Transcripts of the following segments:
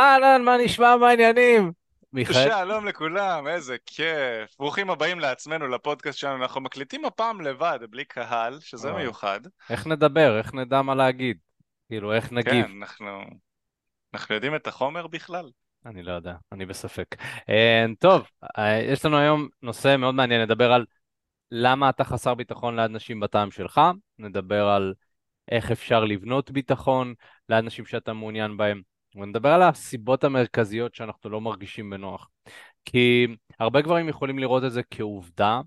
אהלן, מה נשמע, מה העניינים? מיכאל? שלום לכולם, איזה כיף. ברוכים הבאים לעצמנו, לפודקאסט שלנו. אנחנו מקליטים הפעם לבד, בלי קהל, שזה. מיוחד. איך נדבר? איך נדע מה להגיד? כאילו, איך נגיב? כן, אנחנו... אנחנו יודעים את החומר בכלל? אני לא יודע, אני בספק. אה, טוב, אה, יש לנו היום נושא מאוד מעניין, נדבר על למה אתה חסר ביטחון ליד נשים בטעם שלך, נדבר על איך אפשר לבנות ביטחון ליד נשים שאתה מעוניין בהם, ונדבר על הסיבות המרכזיות שאנחנו לא מרגישים בנוח. כי הרבה גברים יכולים לראות את זה כעובדה,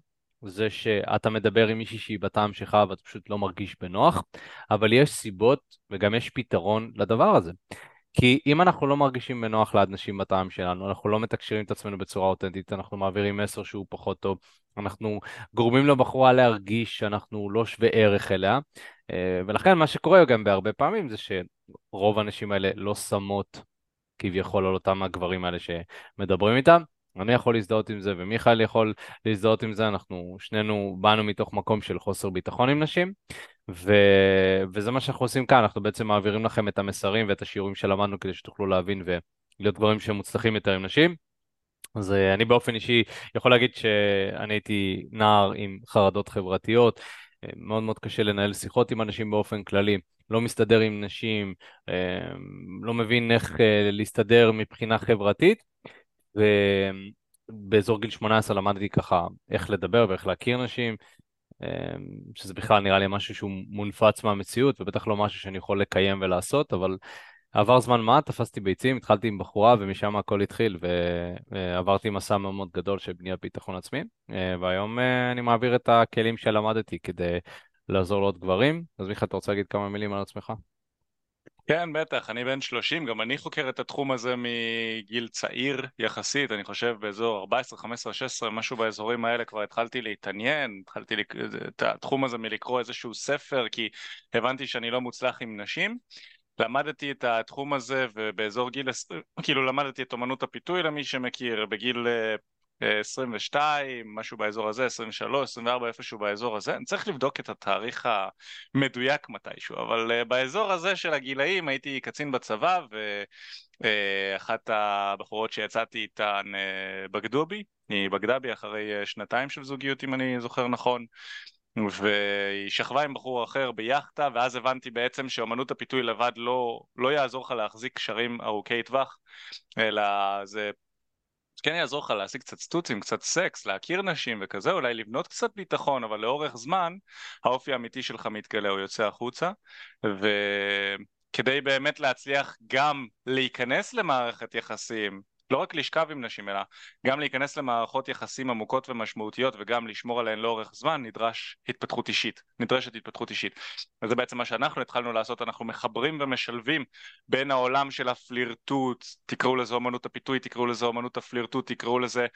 זה שאתה מדבר עם מישהי שהיא בטעם שלך ואתה פשוט לא מרגיש בנוח, אבל יש סיבות וגם יש פתרון לדבר הזה. כי אם אנחנו לא מרגישים בנוח ליד נשים בטעם שלנו, אנחנו לא מתקשרים את עצמנו בצורה אותנטית, אנחנו מעבירים מסר שהוא פחות טוב, אנחנו גורמים לבחורה להרגיש שאנחנו לא שווה ערך אליה, אה, ולכן מה שקורה גם בהרבה פעמים זה שרוב הנשים האלה לא שמות כביכול על אותם הגברים האלה שמדברים איתם. אני יכול להזדהות עם זה ומיכאל יכול להזדהות עם זה, אנחנו שנינו באנו מתוך מקום של חוסר ביטחון עם נשים, ו... וזה מה שאנחנו עושים כאן, אנחנו בעצם מעבירים לכם את המסרים ואת השיעורים שלמדנו כדי שתוכלו להבין ולהיות גברים שמוצלחים יותר עם נשים. אז אה, אני באופן אישי יכול להגיד שאני הייתי נער עם חרדות חברתיות, אה, מאוד מאוד קשה לנהל שיחות עם אנשים באופן כללי, לא מסתדר עם נשים, אה, לא מבין איך להסתדר מבחינה חברתית, ובאזור גיל 18 למדתי ככה איך לדבר ואיך להכיר נשים, שזה בכלל נראה לי משהו שהוא מונפץ מהמציאות, ובטח לא משהו שאני יכול לקיים ולעשות, אבל עבר זמן מה, תפסתי ביצים, התחלתי עם בחורה ומשם הכל התחיל ועברתי מסע מאוד מאוד גדול של בניית ביטחון עצמי והיום אה, אני מעביר את הכלים שלמדתי כדי לעזור לעוד גברים. אז מיכה, אתה רוצה להגיד כמה מילים על עצמך? כן, בטח, אני בן 30, גם אני חוקר את התחום הזה מגיל צעיר יחסית, אני חושב באזור 14, 15, 16, משהו באזורים האלה כבר התחלתי להתעניין, התחלתי לק... את התחום הזה מלקרוא איזשהו ספר, כי הבנתי שאני לא מוצלח עם נשים. למדתי את התחום הזה ובאזור גיל, כאילו למדתי את אומנות הפיתוי למי שמכיר, בגיל 22, אה, משהו באזור הזה, 23, 24, איפשהו באזור הזה, אני צריך לבדוק את התאריך המדויק מתישהו, אבל אה, באזור הזה של הגילאים הייתי קצין בצבא ואחת הבחורות שיצאתי איתן אה, בגדו בי, היא בגדה בי אחרי שנתיים של זוגיות אם אני זוכר נכון. והיא שכבה עם בחור אחר ביאכטה ואז הבנתי בעצם שאומנות הפיתוי לבד לא, לא יעזור לך להחזיק קשרים ארוכי טווח אלא זה כן יעזור לך להשיג קצת סטוצים, קצת סקס, להכיר נשים וכזה, אולי לבנות קצת ביטחון, אבל לאורך זמן האופי האמיתי שלך מתגלה, הוא יוצא החוצה, וכדי באמת להצליח גם להיכנס למערכת יחסים לא רק לשכב עם נשים, אלא גם להיכנס למערכות יחסים עמוקות ומשמעותיות וגם לשמור עליהן לאורך זמן, נדרש התפתחות אישית, נדרשת התפתחות אישית. וזה בעצם מה שאנחנו התחלנו לעשות, אנחנו מחברים ומשלבים בין העולם של הפלירטוט, תקראו לזה אומנות הפיתוי, תקראו לזה אומנות הפלירטוט, תקראו לזה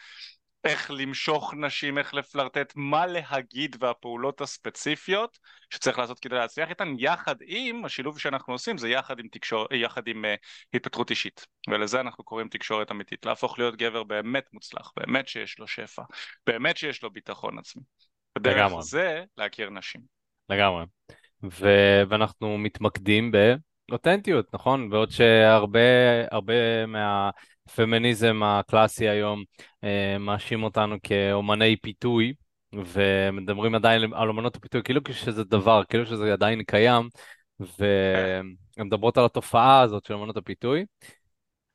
איך למשוך נשים, איך לפלרטט, מה להגיד והפעולות הספציפיות שצריך לעשות כדי להצליח איתן, יחד עם, השילוב שאנחנו עושים זה יחד עם, תקשור, יחד עם uh, התפתחות אישית, ולזה אנחנו קוראים תקשורת אמיתית, להפוך להיות גבר באמת מוצלח, באמת שיש לו שפע, באמת שיש לו ביטחון עצמי. בדרך לגמרי. זה להכיר נשים. לגמרי. ו- ואנחנו מתמקדים באותנטיות, נכון? בעוד שהרבה מה... הפמיניזם הקלאסי היום אה, מאשים אותנו כאומני פיתוי, ומדברים עדיין על אומנות הפיתוי כאילו שזה דבר, כאילו שזה עדיין קיים, והן מדברות על התופעה הזאת של אומנות הפיתוי.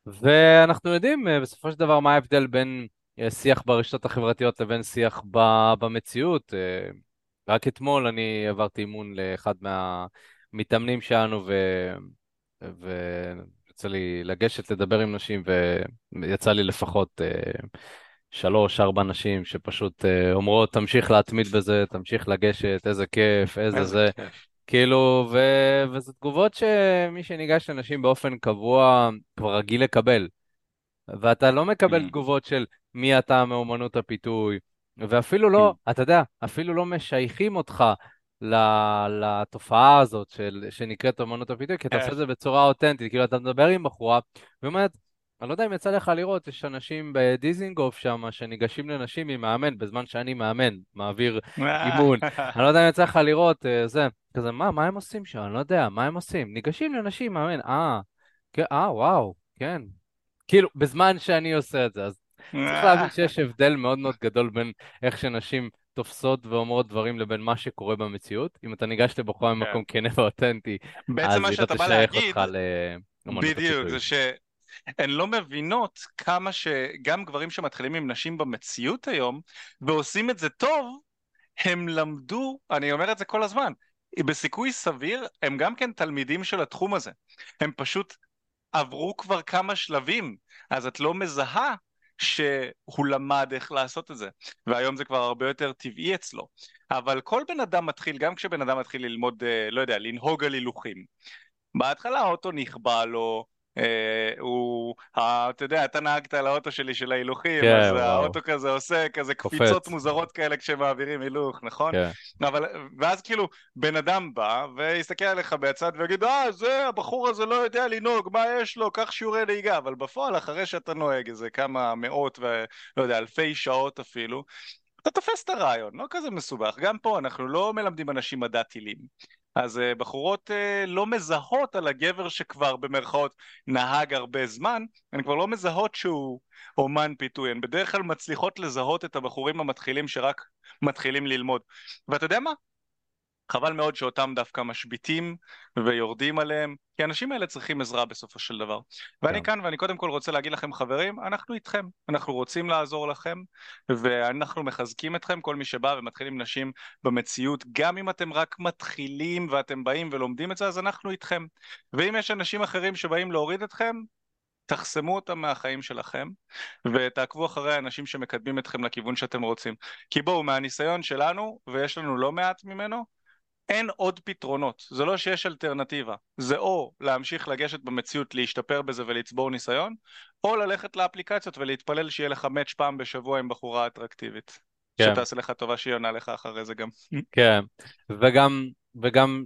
ואנחנו יודעים אה, בסופו של דבר מה ההבדל בין אה, שיח ברשתות החברתיות לבין שיח במציאות. רק אתמול אני עברתי אימון לאחד מהמתאמנים שלנו, ו... ו... יצא לי לגשת לדבר עם נשים, ויצא לי לפחות אה, שלוש, ארבע נשים שפשוט אה, אומרות, תמשיך להתמיד בזה, תמשיך לגשת, איזה כיף, איזה, זה. כיף. כאילו, ו... וזה תגובות שמי שניגש לנשים באופן קבוע כבר רגיל לקבל. ואתה לא מקבל mm. תגובות של מי אתה מאומנות הפיתוי, ואפילו לא, mm. אתה יודע, אפילו לא משייכים אותך לתופעה הזאת של, שנקראת אמנות הפיתוי, כי אתה עושה את זה בצורה אותנטית, כאילו אתה מדבר עם בחורה, והיא אומרת, אני לא יודע אם יצא לך לראות, יש אנשים בדיזינגוף שם שניגשים לנשים עם מאמן בזמן שאני מאמן, מעביר אימון. אני לא יודע אם יצא לך לראות, אה, זה, כזה, מה, מה הם עושים שם? אני לא יודע, מה הם עושים? ניגשים לנשים, מאמן, אה, כן, אה, וואו, כן, כאילו, בזמן שאני עושה את זה, אז צריך להבין שיש הבדל מאוד מאוד גדול בין איך שנשים תופסות ואומרות דברים לבין מה שקורה במציאות. אם אתה ניגש לבחורה כן. ממקום כנה ואותנטי, אז היא לא תשייך אותך לאמנות בדיוק. זה שהן לא מבינות כמה שגם גברים שמתחילים עם נשים במציאות היום, ועושים את זה טוב, הם למדו, אני אומר את זה כל הזמן, בסיכוי סביר הם גם כן תלמידים של התחום הזה. הם פשוט עברו כבר כמה שלבים, אז את לא מזהה שהוא למד איך לעשות את זה, והיום זה כבר הרבה יותר טבעי אצלו. אבל כל בן אדם מתחיל, גם כשבן אדם מתחיל ללמוד, אה, לא יודע, לנהוג על הילוכים, בהתחלה האוטו נכבה לו, הוא, אה, אתה יודע, אתה נהגת על האוטו שלי של ההילוכים, כן, אז וואו, האוטו כזה עושה כזה קופץ. קפיצות מוזרות כאלה כשמעבירים הילוך, נכון? כן, אבל, ואז כאילו בן אדם בא ויסתכל עליך בצד ויגיד, אה, זה, הבחור הזה לא יודע לנהוג, מה יש לו, קח שיעורי נהיגה, אבל בפועל, אחרי שאתה נוהג איזה כמה מאות ולא יודע, אלפי שעות אפילו, אתה תופס את הרעיון, לא כזה מסובך. גם פה אנחנו לא מלמדים אנשים מדע טילים. אז uh, בחורות uh, לא מזהות על הגבר שכבר במרכאות נהג הרבה זמן, הן כבר לא מזהות שהוא אומן פיתוי, הן בדרך כלל מצליחות לזהות את הבחורים המתחילים שרק מתחילים ללמוד. ואתה יודע מה? חבל מאוד שאותם דווקא משביתים ויורדים עליהם, כי האנשים האלה צריכים עזרה בסופו של דבר. ואני כן. כאן ואני קודם כל רוצה להגיד לכם חברים, אנחנו איתכם, אנחנו רוצים לעזור לכם, ואנחנו מחזקים אתכם, כל מי שבא ומתחיל עם נשים במציאות, גם אם אתם רק מתחילים ואתם באים ולומדים את זה, אז אנחנו איתכם. ואם יש אנשים אחרים שבאים להוריד אתכם, תחסמו אותם מהחיים שלכם ותעקבו אחרי האנשים שמקדמים אתכם לכיוון שאתם רוצים. כי בואו, מהניסיון שלנו, ויש לנו לא מעט ממנו, אין עוד פתרונות, זה לא שיש אלטרנטיבה, זה או להמשיך לגשת במציאות, להשתפר בזה ולצבור ניסיון, או ללכת לאפליקציות ולהתפלל שיהיה לך מאץ' פעם בשבוע עם בחורה אטרקטיבית. כן. שתעשה לך טובה שהיא עונה לך אחרי זה גם. כן, וגם, וגם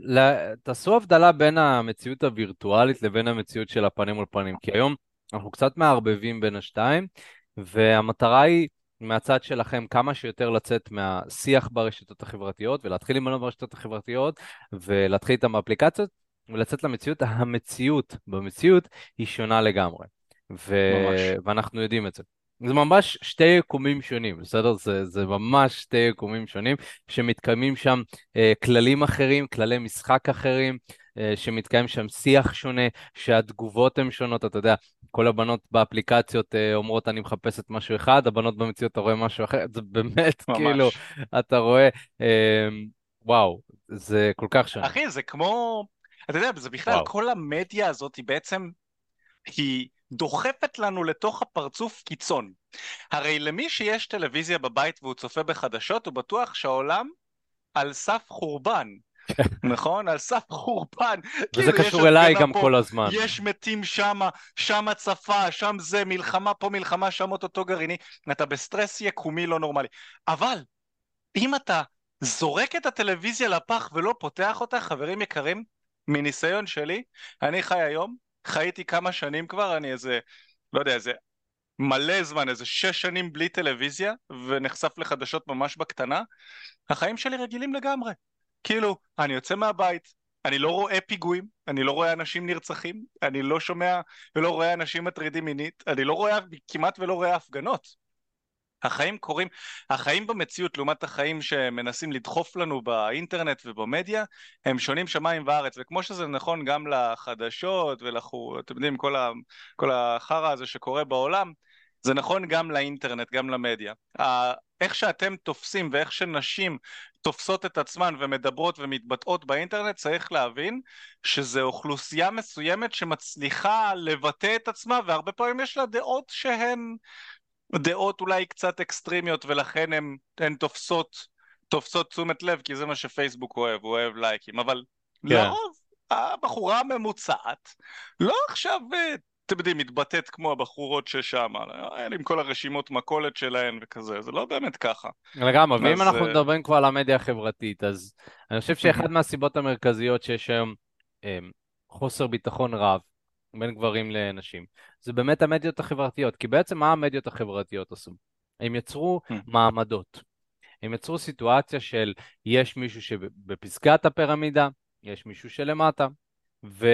תעשו הבדלה בין המציאות הווירטואלית לבין המציאות של הפנים מול פנים, כי היום אנחנו קצת מערבבים בין השתיים, והמטרה היא מהצד שלכם כמה שיותר לצאת מהשיח ברשתות החברתיות ולהתחיל למנות ברשתות החברתיות ולהתחיל איתם באפליקציות ולצאת למציאות. המציאות במציאות היא שונה לגמרי, ו... ממש. ואנחנו יודעים את זה. זה ממש שתי יקומים שונים, בסדר? זה, זה ממש שתי יקומים שונים שמתקיימים שם אה, כללים אחרים, כללי משחק אחרים, שמתקיים שם שיח שונה, שהתגובות הן שונות, אתה יודע, כל הבנות באפליקציות אה, אומרות אני מחפשת משהו אחד, הבנות במציאות אתה רואה משהו אחר, זה באמת ממש. כאילו, אתה רואה, אה, וואו, זה כל כך שונה. אחי, זה כמו... אתה יודע, זה בכלל, וואו. כל המדיה הזאת היא בעצם... היא דוחפת לנו לתוך הפרצוף קיצון. הרי למי שיש טלוויזיה בבית והוא צופה בחדשות, הוא בטוח שהעולם על סף חורבן. נכון? על סף חורבן. וזה כאילו, קשור אליי גם פה, כל הזמן. יש מתים שמה, שם הצפה, שם זה, מלחמה פה מלחמה, שם אותו גרעיני. אתה בסטרס יקומי לא נורמלי. אבל, אם אתה זורק את הטלוויזיה לפח ולא פותח אותה, חברים יקרים, מניסיון שלי, אני חי היום, חייתי כמה שנים כבר, אני איזה, לא יודע, איזה מלא זמן, איזה שש שנים בלי טלוויזיה, ונחשף לחדשות ממש בקטנה, החיים שלי רגילים לגמרי. כאילו, אני יוצא מהבית, אני לא רואה פיגועים, אני לא רואה אנשים נרצחים, אני לא שומע ולא רואה אנשים מטרידים מינית, אני לא רואה, כמעט ולא רואה הפגנות. החיים קורים, החיים במציאות לעומת החיים שמנסים לדחוף לנו באינטרנט ובמדיה הם שונים שמיים וארץ וכמו שזה נכון גם לחדשות ולחור, אתם יודעים כל, ה, כל החרא הזה שקורה בעולם זה נכון גם לאינטרנט, גם למדיה. איך שאתם תופסים ואיך שנשים תופסות את עצמן ומדברות ומתבטאות באינטרנט צריך להבין שזה אוכלוסייה מסוימת שמצליחה לבטא את עצמה והרבה פעמים יש לה דעות שהן דעות אולי קצת אקסטרימיות ולכן הן, הן תופסות, תופסות תשומת לב כי זה מה שפייסבוק אוהב, הוא אוהב לייקים, אבל כן. לרוב הבחורה הממוצעת לא עכשיו, אה, אתם יודעים, מתבטאת כמו הבחורות ששם, עם כל הרשימות מכולת שלהן וכזה, זה לא באמת ככה. לגמרי, ואם אנחנו אה, מדברים כבר על המדיה החברתית, אז אני חושב שאחד מהסיבות המרכזיות שיש היום אמ, חוסר ביטחון רב בין גברים לנשים, זה באמת המדיות החברתיות. כי בעצם מה המדיות החברתיות עשו? הם יצרו מעמדות. הם יצרו סיטואציה של יש מישהו שבפסגת הפירמידה, יש מישהו שלמטה, ו...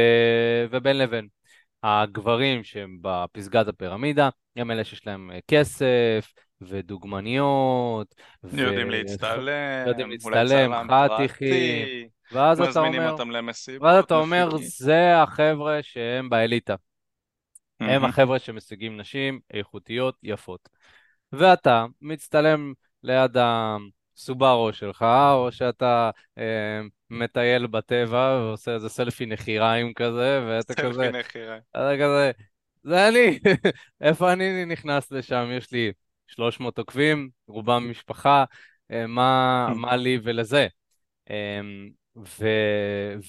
ובין לבין. הגברים שהם בפסגת הפירמידה, הם אלה שיש להם אה, כסף ודוגמניות, יודעים להצטלם, ויודעים אולי להצטלם, חתיכים, ואז אתה אומר, אותם ואז למסיבות, אתה אומר. זה החבר'ה שהם באליטה. הם מהמם. החבר'ה שמשיגים נשים איכותיות, יפות. ואתה מצטלם ליד הסובארו שלך, או שאתה אה, מטייל בטבע ועושה איזה סלפי נחיריים כזה, ואתה כזה, סלפי נחירה. אתה כזה, זה אני, איפה אני נכנס לשם? יש לי 300 עוקבים, רובם משפחה, אה, מה, מה לי ולזה? אמ, ו,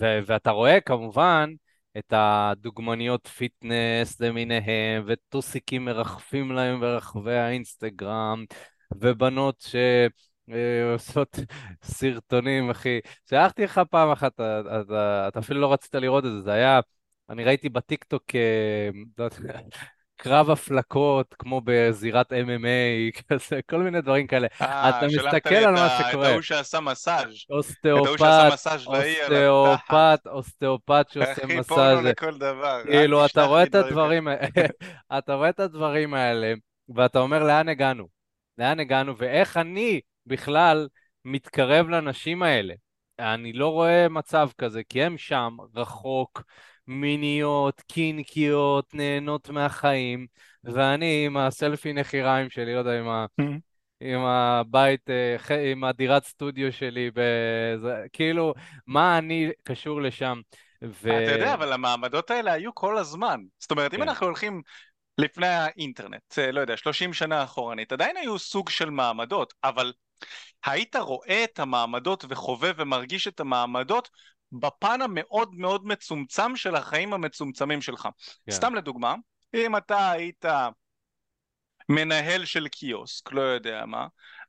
ו, ואתה רואה כמובן את הדוגמניות fitness למיניהם, וטוסיקים מרחפים להם ברחבי האינסטגרם, ובנות שעושות סרטונים, אחי. שלחתי לך פעם אחת, אתה, אתה, אתה אפילו לא רצית לראות את זה, זה היה, אני ראיתי בטיקטוק, אה, לא יודע, קרב הפלקות, כמו בזירת MMA, כזה, כל מיני דברים כאלה. אה, אתה מסתכל על מה את שקורה. ההוא שעשה מסאז'. את ההוא שעשה אוסטאופת, מסאז' התחת. אוסטאופת, אוסטאופת שעושה מסאז'. פורנו לכל דבר. כאילו, אתה רואה את דברים הדברים, אתה רואה את הדברים האלה, ואתה אומר, לאן הגענו? לאן הגענו, ואיך אני בכלל מתקרב לנשים האלה? אני לא רואה מצב כזה, כי הם שם, רחוק, מיניות, קינקיות, נהנות מהחיים, ואני עם הסלפי נחיריים שלי, לא יודע, עם ה... כאלה. עם הבית, אה, עם הדירת סטודיו שלי, בזה, כאילו, מה אני קשור לשם? ו... אתה יודע, אבל המעמדות האלה היו כל הזמן. זאת אומרת, אם כן, אנחנו הולכים לפני האינטרנט, אה, לא יודע, 30 שנה אחורנית, עדיין היו סוג של מעמדות, אבל היית רואה את המעמדות וחווה ומרגיש את המעמדות בפן המאוד מאוד מצומצם של החיים המצומצמים שלך. כן, סתם לדוגמה, אם אתה היית מנהל של קיוסק, לא יודע מה,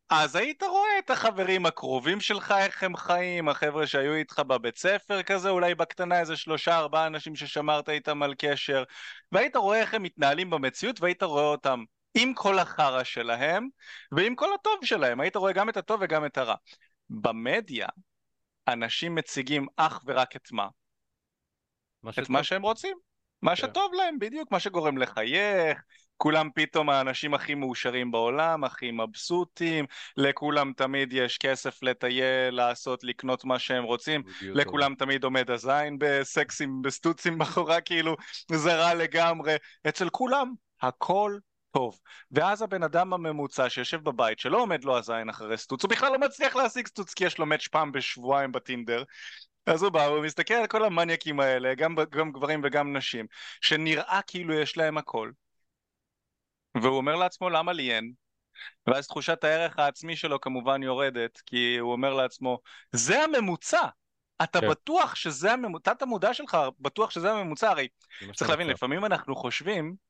אז היית רואה את החברים הקרובים שלך, איך הם חיים, החבר'ה שהיו איתך בבית ספר כזה, אולי בקטנה איזה שלושה ארבעה אנשים ששמרת איתם על קשר, והיית רואה איך הם מתנהלים במציאות, והיית רואה אותם עם כל החרא שלהם, ועם כל הטוב שלהם, היית רואה גם את הטוב וגם את הרע. במדיה, אנשים מציגים אך ורק את מה? מה את. מה שהם רוצים, מה כן. שטוב להם, בדיוק, מה שגורם לחייך, כולם פתאום האנשים הכי מאושרים בעולם, הכי מבסוטים, לכולם תמיד יש כסף לטייל, לעשות, לקנות מה שהם רוצים, לכולם תמיד עומד הזין בסקסים, בסטוצים בחורה, כאילו, זה רע לגמרי, אצל כולם הכל טוב. ואז הבן אדם הממוצע שיושב בבית, שלא עומד לו הזין אחרי סטוץ, הוא בכלל לא מצליח להשיג סטוץ כי יש לו מאץ' פעם בשבועיים בטינדר, אז הוא בא, הוא מסתכל על כל המניאקים האלה, גם, גם גברים וגם נשים, שנראה כאילו יש להם הכל, והוא אומר לעצמו למה לי אין? ואז תחושת הערך העצמי שלו כמובן יורדת, כי הוא אומר לעצמו, זה הממוצע, אתה כן. בטוח שזה הממוצע, תת המודע שלך בטוח שזה הממוצע, הרי צריך להבין. לפעמים אנחנו חושבים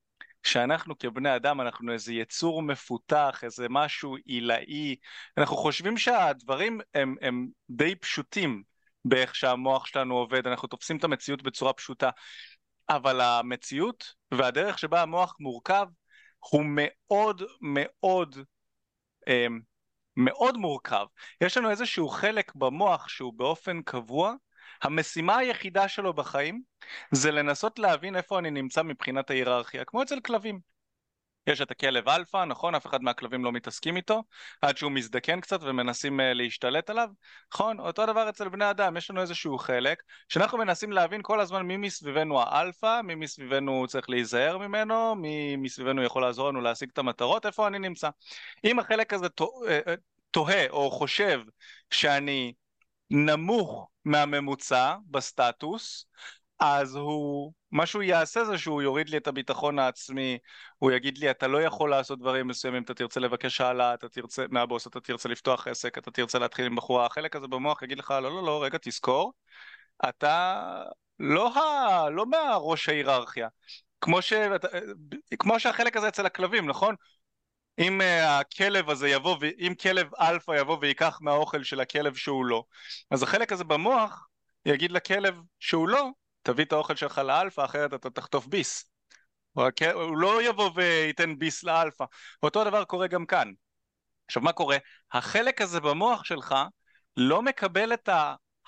שאנחנו כבני אדם, אנחנו איזה יצור מפותח, איזה משהו עילאי, אנחנו חושבים שהדברים הם, הם די פשוטים באיך שהמוח שלנו עובד, אנחנו תופסים את המציאות בצורה פשוטה, אבל המציאות והדרך שבה המוח מורכב הוא מאוד מאוד אמ, מאוד מורכב. יש לנו איזשהו חלק במוח שהוא באופן קבוע, המשימה היחידה שלו בחיים זה לנסות להבין איפה אני נמצא מבחינת ההיררכיה, כמו אצל כלבים. יש את הכלב אלפא, נכון? אף אחד מהכלבים לא מתעסקים איתו, עד שהוא מזדקן קצת ומנסים אה, להשתלט עליו, נכון? אותו דבר אצל בני אדם, יש לנו איזשהו חלק, שאנחנו מנסים להבין כל הזמן מי מסביבנו האלפא, מי מסביבנו צריך להיזהר ממנו, מי מסביבנו יכול לעזור לנו להשיג את המטרות, איפה אני נמצא. אם החלק הזה אה, אה, תוהה או חושב שאני נמוך מהממוצע בסטטוס, אז הוא, מה שהוא יעשה זה שהוא יוריד לי את הביטחון העצמי, הוא יגיד לי אתה לא יכול לעשות דברים מסוימים, אתה תרצה לבקש העלאה, אתה תרצה, מהבוס, אתה תרצה לפתוח עסק, אתה תרצה להתחיל עם בחורה, החלק הזה במוח יגיד לך לא לא לא, רגע תזכור, אתה לא, ה, לא מהראש ההיררכיה, כמו, ש, כמו שהחלק הזה אצל הכלבים, נכון? אם uh, הכלב הזה יבוא, אם כלב אלפא יבוא ויקח מהאוכל של הכלב שהוא לא, אז החלק הזה במוח יגיד לכלב שהוא לא, תביא את האוכל שלך לאלפא, אחרת אתה תחטוף ביס. הוא לא יבוא וייתן ביס לאלפא. אותו דבר קורה גם כאן. עכשיו מה קורה? החלק הזה במוח שלך לא מקבל את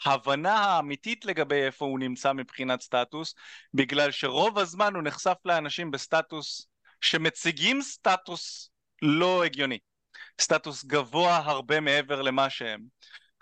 הבנה האמיתית לגבי איפה הוא נמצא מבחינת סטטוס, בגלל שרוב הזמן הוא נחשף לאנשים בסטטוס שמציגים סטטוס לא הגיוני, סטטוס גבוה הרבה מעבר למה שהם.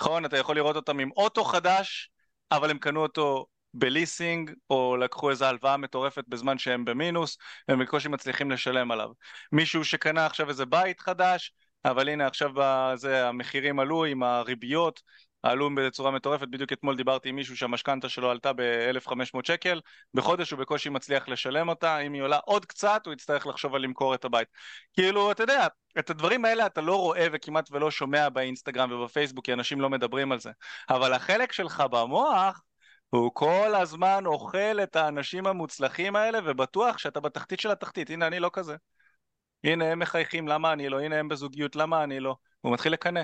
נכון, אתה יכול לראות אותם עם אוטו חדש, אבל הם קנו אותו בליסינג, או לקחו איזו הלוואה מטורפת בזמן שהם במינוס, והם בקושי מצליחים לשלם עליו. מישהו שקנה עכשיו איזה בית חדש, אבל הנה עכשיו בזה, המחירים עלו עם הריביות, עלו בצורה מטורפת, בדיוק אתמול דיברתי עם מישהו שהמשכנתה שלו עלתה ב-1500 שקל, בחודש הוא בקושי מצליח לשלם אותה, אם היא עולה עוד קצת הוא יצטרך לחשוב על למכור את הבית. כאילו, אתה יודע, את הדברים האלה אתה לא רואה וכמעט ולא שומע באינסטגרם ובפייסבוק, כי אנשים לא מדברים על זה, אבל החלק שלך במוח הוא כל הזמן אוכל את האנשים המוצלחים האלה ובטוח שאתה בתחתית של התחתית, הנה אני לא כזה. הנה הם מחייכים, למה אני לא? הנה הם בזוגיות, למה אני לא? הוא מתחיל לקנא.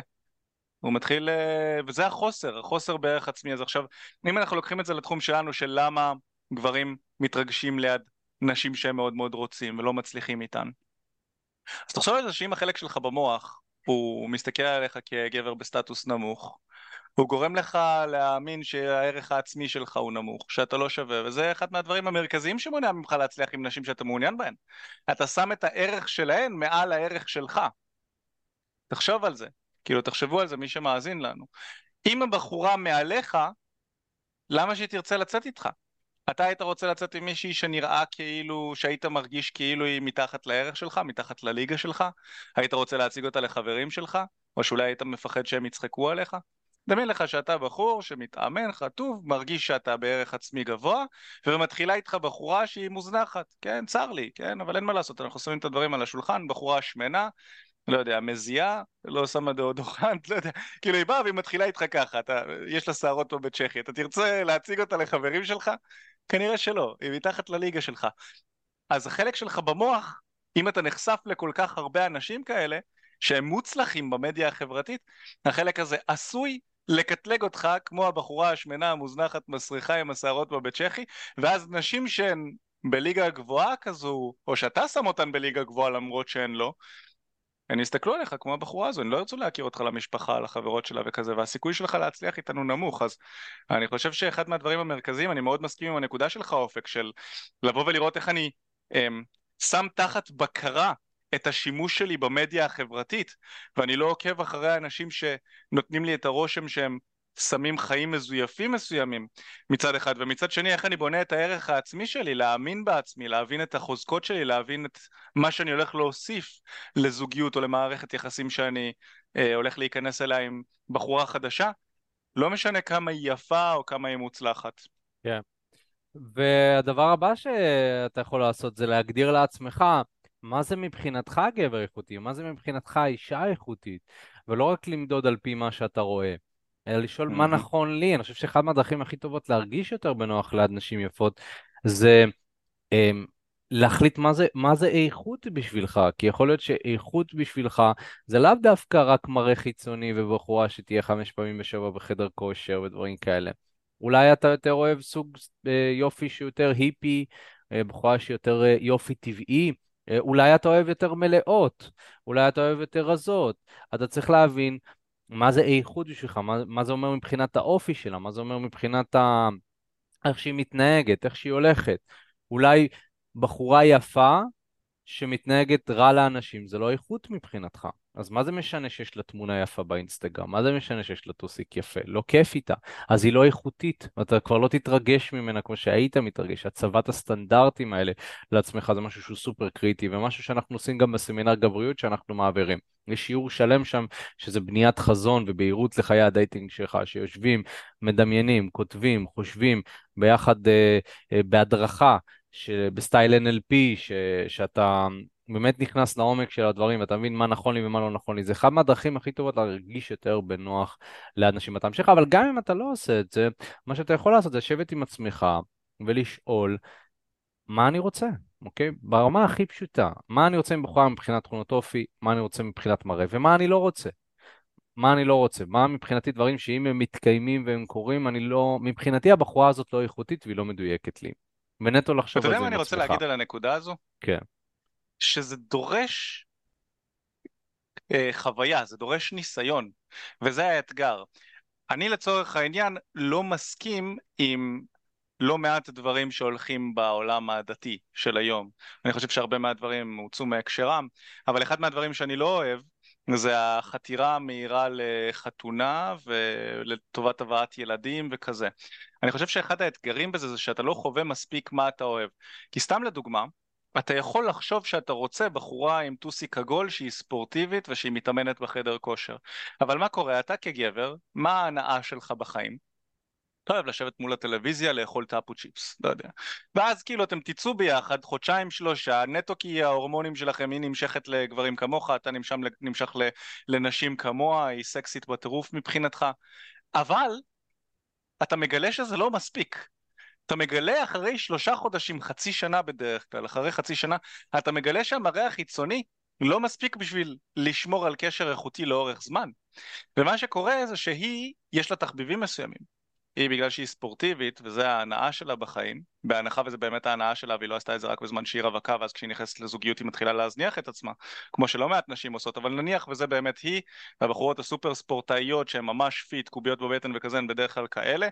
הוא מתחיל, אה, וזה החוסר, החוסר בערך עצמי. אז עכשיו, אם אנחנו לוקחים את זה לתחום שלנו, של למה גברים מתרגשים ליד נשים שהם מאוד מאוד רוצים ולא מצליחים איתן. אז תחשוב על זה שאם החלק שלך במוח הוא מסתכל עליך כגבר בסטטוס נמוך, הוא גורם לך להאמין שהערך העצמי שלך הוא נמוך, שאתה לא שווה, וזה אחד מהדברים המרכזיים שמונע ממך להצליח עם נשים שאתה מעוניין בהן. אתה שם את הערך שלהן מעל הערך שלך. תחשוב על זה. כאילו, תחשבו על זה, מי שמאזין לנו. אם הבחורה מעליך, למה שהיא תרצה לצאת איתך? אתה היית רוצה לצאת עם מישהי שנראה כאילו, שהיית מרגיש כאילו היא מתחת לערך שלך, מתחת לליגה שלך? היית רוצה להציג אותה לחברים שלך? או שאולי היית מפחד שהם יצחקו עליך? דמיין לך שאתה בחור שמתאמן, חטוב, מרגיש שאתה בערך עצמי גבוה, ומתחילה איתך בחורה שהיא מוזנחת, כן, צר לי, כן, אבל אין מה לעשות, אנחנו שמים את הדברים על השולחן, בחורה שמנה, לא יודע, מזיעה, לא שמה דאודורנט, לא יודע, כאילו היא באה והיא מתחילה איתך ככה, אתה, יש לה שערות פה בצ'כי, אתה תרצה להציג אותה לחברים שלך? כנראה שלא, היא מתחת לליגה שלך. אז החלק שלך במוח, אם אתה נחשף לכל כך הרבה אנשים כאלה, שהם מוצלחים במדיה החברתית, החלק הזה עשוי לקטלג אותך כמו הבחורה השמנה המוזנחת מסריחה עם השערות פה בצ'כי, ואז נשים שהן בליגה גבוהה כזו, או שאתה שם אותן בליגה גבוהה למרות שהן לא, הן יסתכלו עליך כמו הבחורה הזו, הן לא ירצו להכיר אותך למשפחה, לחברות שלה וכזה, והסיכוי שלך להצליח איתנו נמוך, אז אני חושב שאחד מהדברים המרכזיים, אני מאוד מסכים עם הנקודה שלך אופק, של לבוא ולראות איך אני אמ, שם תחת בקרה את השימוש שלי במדיה החברתית, ואני לא עוקב אחרי האנשים שנותנים לי את הרושם שהם שמים חיים מזויפים מסוימים מצד אחד, ומצד שני איך אני בונה את הערך העצמי שלי, להאמין בעצמי, להבין את החוזקות שלי, להבין את מה שאני הולך להוסיף לזוגיות או למערכת יחסים שאני אה, הולך להיכנס אליה עם בחורה חדשה, לא משנה כמה היא יפה או כמה היא מוצלחת. כן. Yeah. והדבר הבא שאתה יכול לעשות זה להגדיר לעצמך מה זה מבחינתך גבר איכותי, מה זה מבחינתך אישה איכותית, ולא רק למדוד על פי מה שאתה רואה. אלא לשאול מה נכון לי. אני חושב שאחת מהדרכים הכי טובות להרגיש יותר בנוח ליד נשים יפות זה um, להחליט מה זה, מה זה איכות בשבילך, כי יכול להיות שאיכות בשבילך זה לאו דווקא רק מראה חיצוני ובחורה שתהיה חמש פעמים בשבוע בחדר כושר ודברים כאלה. אולי אתה יותר אוהב סוג אה, יופי שיותר היפי, אה, בחורה שיותר אה, יופי טבעי, אולי אתה אוהב יותר מלאות, אולי אתה אוהב יותר רזות. אתה צריך להבין מה זה איכות בשבילך, מה, מה זה אומר מבחינת האופי שלה, מה זה אומר מבחינת ה... איך שהיא מתנהגת, איך שהיא הולכת. אולי בחורה יפה שמתנהגת רע לאנשים, זה לא איכות מבחינתך. אז מה זה משנה שיש לה תמונה יפה באינסטגרם? מה זה משנה שיש לה טוסיק יפה? לא כיף איתה. אז היא לא איכותית, ואתה כבר לא תתרגש ממנה כמו שהיית מתרגש. הצבת הסטנדרטים האלה לעצמך זה משהו שהוא סופר קריטי, ומשהו שאנחנו עושים גם בסמינר גבריות שאנחנו מעבירים. יש שיעור שלם שם שזה בניית חזון ובהירות לחיי ה dating שלך, שיושבים, מדמיינים, כותבים, חושבים ביחד אה, אה, בהדרכה. בסטייל NLP, ש, שאתה באמת נכנס לעומק של הדברים ואתה מבין מה נכון לי ומה לא נכון לי. זה אחד מהדרכים הכי טובות להרגיש יותר בנוח ליד נשים אתה ממשיך, אבל גם אם אתה לא עושה את זה, מה שאתה יכול לעשות זה לשבת עם עצמך ולשאול מה אני רוצה, אוקיי? ברמה הכי פשוטה, מה אני רוצה מבחורה מבחינת תכונות אופי, מה אני רוצה מבחינת מראה ומה אני לא רוצה. מה אני לא רוצה, מה מבחינתי דברים שאם הם מתקיימים והם קורים, אני לא, מבחינתי הבחורה הזאת לא איכותית והיא לא מדויקת לי. ונטו לחשוב על זה עם עצמך. אתה יודע מה אני רוצה להגיד על הנקודה הזו? כן. שזה דורש אה, חוויה, זה דורש ניסיון, וזה האתגר. אני לצורך העניין לא מסכים עם לא מעט דברים שהולכים בעולם הדתי של היום. אני חושב שהרבה מהדברים הוצאו מהקשרם, אבל אחד מהדברים שאני לא אוהב זה החתירה המהירה לחתונה ולטובת הבאת ילדים וכזה. אני חושב שאחד האתגרים בזה זה שאתה לא חווה מספיק מה אתה אוהב. כי סתם לדוגמה, אתה יכול לחשוב שאתה רוצה בחורה עם טוסיק עגול שהיא ספורטיבית ושהיא מתאמנת בחדר כושר. אבל מה קורה? אתה כגבר, מה ההנאה שלך בחיים? אתה אוהב לשבת מול הטלוויזיה לאכול טאפו צ'יפס, לא יודע. ואז כאילו אתם תצאו ביחד חודשיים שלושה, נטו כי ההורמונים שלכם היא נמשכת לגברים כמוך, אתה נמשך, נמשך לנשים כמוה, היא סקסית בטירוף מבחינתך, אבל אתה מגלה שזה לא מספיק. אתה מגלה אחרי שלושה חודשים, חצי שנה בדרך כלל, אחרי חצי שנה, אתה מגלה שהמראה החיצוני לא מספיק בשביל לשמור על קשר איכותי לאורך זמן. ומה שקורה זה שהיא, יש לה תחביבים מסוימים. היא בגלל שהיא ספורטיבית וזה ההנאה שלה בחיים, בהנחה וזה באמת ההנאה שלה והיא לא עשתה את זה רק בזמן שהיא רווקה ואז כשהיא נכנסת לזוגיות היא מתחילה להזניח את עצמה, כמו שלא מעט נשים עושות, אבל נניח וזה באמת היא, והבחורות הסופר ספורטאיות שהן ממש fit, קוביות בבטן וכזה, הן בדרך כלל כאלה,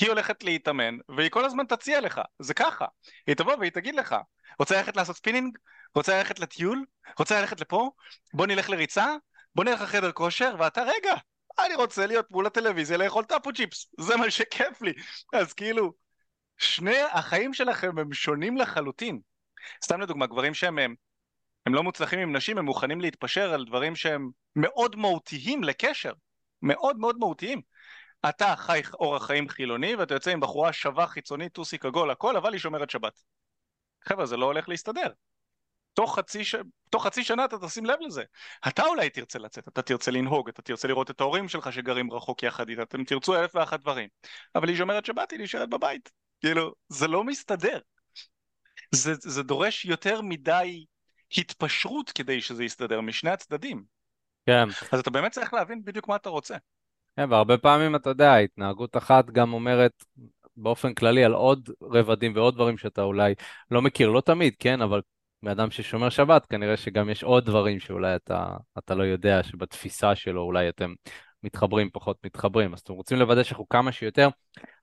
היא הולכת להתאמן והיא כל הזמן תציע לך, זה ככה, היא תבוא והיא תגיד לך, רוצה ללכת לעשות ספינינג? רוצה ללכת לטיול? רוצה ללכת לפה? בוא נלך לריצה? בוא נלך לחדר כושר? ואתה רגע, אני רוצה להיות מול הטלוויזיה לאכול טאפו צ'יפס, זה מה שכיף לי. אז כאילו, שני החיים שלכם הם שונים לחלוטין. סתם לדוגמה, גברים שהם הם, הם לא מוצלחים עם נשים, הם מוכנים להתפשר על דברים שהם מאוד מהותיים לקשר. מאוד מאוד מהותיים. אתה חי אורח חיים חילוני ואתה יוצא עם בחורה שווה חיצונית, טוסיק עגול, הכל, אבל היא שומרת שבת. חבר'ה, זה לא הולך להסתדר. תוך חצי, ש... תוך חצי שנה אתה תשים לב לזה. אתה אולי תרצה לצאת, אתה תרצה לנהוג, אתה תרצה לראות את ההורים שלך שגרים רחוק יחד איתה, אתם תרצו אלף ואחת דברים. אבל היא שומרת שבת, היא נשארת בבית. כאילו, זה לא מסתדר. זה, זה דורש יותר מדי התפשרות כדי שזה יסתדר משני הצדדים. כן. אז אתה באמת צריך להבין בדיוק מה אתה רוצה. כן, והרבה פעמים, אתה יודע, התנהגות אחת גם אומרת באופן כללי על עוד רבדים ועוד דברים שאתה אולי לא מכיר, לא תמיד, כן, אבל מאדם ששומר שבת, כנראה שגם יש עוד דברים שאולי אתה, אתה לא יודע, שבתפיסה שלו אולי אתם מתחברים, פחות מתחברים. אז אתם רוצים לוודא שאנחנו כמה שיותר,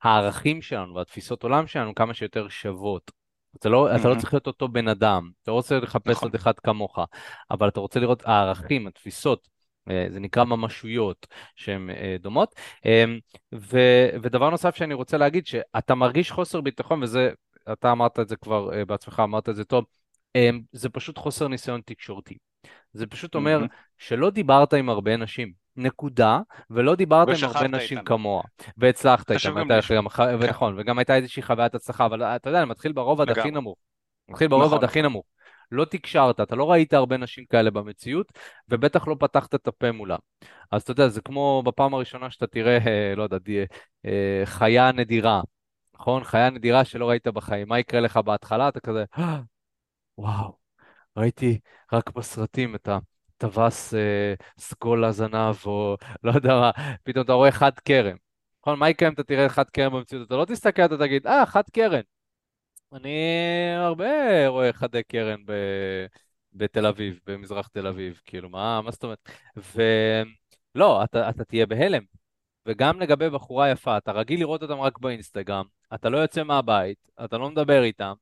הערכים שלנו והתפיסות עולם שלנו כמה שיותר שוות. אתה לא, mm-hmm. אתה לא צריך להיות אותו בן אדם, אתה לא רוצה לחפש נכון. עוד אחד כמוך, אבל אתה רוצה לראות הערכים, התפיסות, זה נקרא ממשויות שהן אה, דומות. אמ, ו, ודבר נוסף שאני רוצה להגיד, שאתה מרגיש חוסר ביטחון, וזה, אתה אמרת את זה כבר אה, בעצמך, אמרת את זה טוב, אמ, זה פשוט חוסר ניסיון תקשורתי. זה פשוט אומר mm-hmm. שלא דיברת עם הרבה נשים, נקודה, ולא דיברת עם הרבה נשים איתן. כמוה, והצלחת איתם, גם גם. ונכון, וגם הייתה איזושהי חוויית הצלחה, אבל אתה יודע, אני מתחיל ברובד הכי נמוך. מתחיל ברובד נכון. הכי נמוך. לא תקשרת, אתה לא ראית הרבה נשים כאלה במציאות, ובטח לא פתחת את הפה מולם. אז אתה יודע, זה כמו בפעם הראשונה שאתה תראה, אה, לא יודע, אה, חיה נדירה, נכון? חיה נדירה שלא ראית בחיים, מה יקרה לך בהתחלה? אתה כזה, אה, וואו, ראיתי רק בסרטים את הטווס אה, סגול הזנב, או לא יודע מה, פתאום אתה רואה חד קרן. נכון, מה יקרה אם אתה תראה חד קרן במציאות? אתה לא תסתכל, אתה תגיד, אה, חד קרן. אני הרבה רואה חדי קרן ב... בתל אביב, במזרח תל אביב, כאילו, מה, מה זאת אומרת? ולא, אתה, אתה תהיה בהלם. וגם לגבי בחורה יפה, אתה רגיל לראות אותם רק באינסטגרם, אתה לא יוצא מהבית, אתה לא מדבר איתם,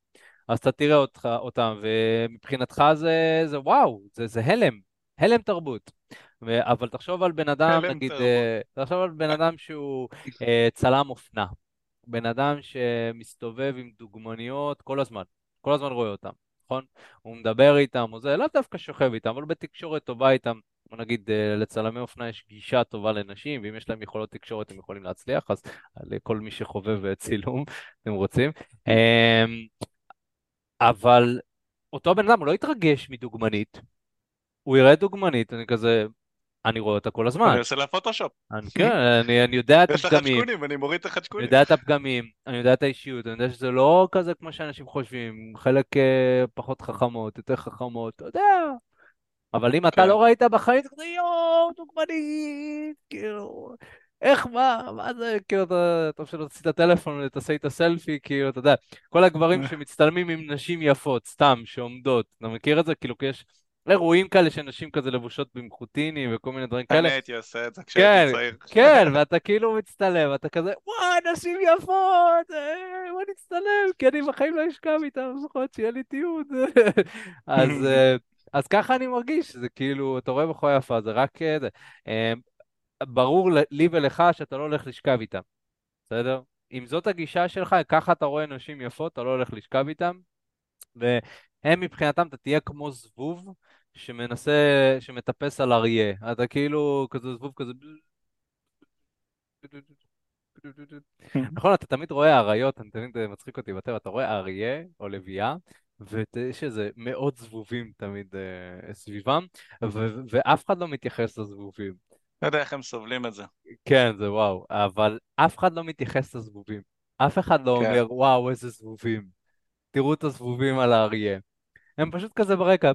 אז אתה תראה אותך, אותם, ומבחינתך זה, זה וואו, זה, זה הלם, הלם תרבות. אבל תחשוב על בן אדם, נגיד, תרבות. אה, תחשוב על בן אדם שהוא אה, צלם אופנה. בן אדם שמסתובב עם דוגמניות כל הזמן, כל הזמן רואה אותם, נכון? הוא מדבר איתם, או זה, לאו דווקא שוכב איתם, אבל בתקשורת טובה איתם. בוא נגיד, אה, לצלמי אופנה יש גישה טובה לנשים, ואם יש להם יכולות תקשורת הם יכולים להצליח, אז לכל מי שחובב צילום, אתם רוצים. אמ, אבל אותו בן אדם, הוא לא יתרגש מדוגמנית, הוא יראה דוגמנית, אני כזה, אני רואה אותה כל הזמן. אני עושה לה פוטושופ. כן, אני, אני יודע את הפגמים. יש לה חדשקונים, אני מוריד את החדשקונים. אני יודע את הפגמים, אני יודע את האישיות, אני יודע שזה לא כזה כמו שאנשים חושבים, חלק uh, פחות חכמות, יותר חכמות, אתה יודע. אבל אם אתה כן. לא ראית בחיים, כזה יואו, דוגמנית, כאילו, איך, מה, מה זה, כאילו, אתה, טוב שלא תוציא את הטלפון ותעשה את הסלפי, כאילו, אתה יודע, כל הגברים שמצטלמים עם נשים יפות, סתם, שעומדות, אתה מכיר את זה? כאילו, כי יש אירועים כאלה שנשים כזה לבושות במחוטינים וכל מיני דברים כאלה. אני הייתי עושה את זה כשהייתי כן, צעיר. כן, ואתה כאילו מצטלם, אתה כזה, וואי, נשים יפות, אה, בוא נצטלם, כי אני בחיים לא אשכב איתן, לפחות שיהיה לי תיעוד. אז, אה, אז ככה אני מרגיש, זה כאילו, אתה רואה בחורה יפה, זה רק אה, זה. ברור לי ולך שאתה לא הולך לשכב איתם, בסדר? אם זאת הגישה שלך, ככה אתה רואה נשים יפות, אתה לא הולך לשכב איתם, והם מבחינתם, אתה תהיה כמו זבוב שמנסה, שמטפס על אריה. אתה כאילו כזה זבוב כזה... נכון, אתה תמיד רואה אריות, אני תמיד אה, מצחיק אותי בטבע, אתה רואה אריה או לביאה, ויש איזה מאות זבובים תמיד אה, סביבם, ו- ואף אחד לא מתייחס לזבובים. לא יודע איך הם סובלים את זה. כן, זה וואו, אבל אף אחד לא מתייחס לזבובים. אף אחד לא כן, אומר, וואו, איזה זבובים. תראו את הזבובים על האריה. הם פשוט כזה ברקע,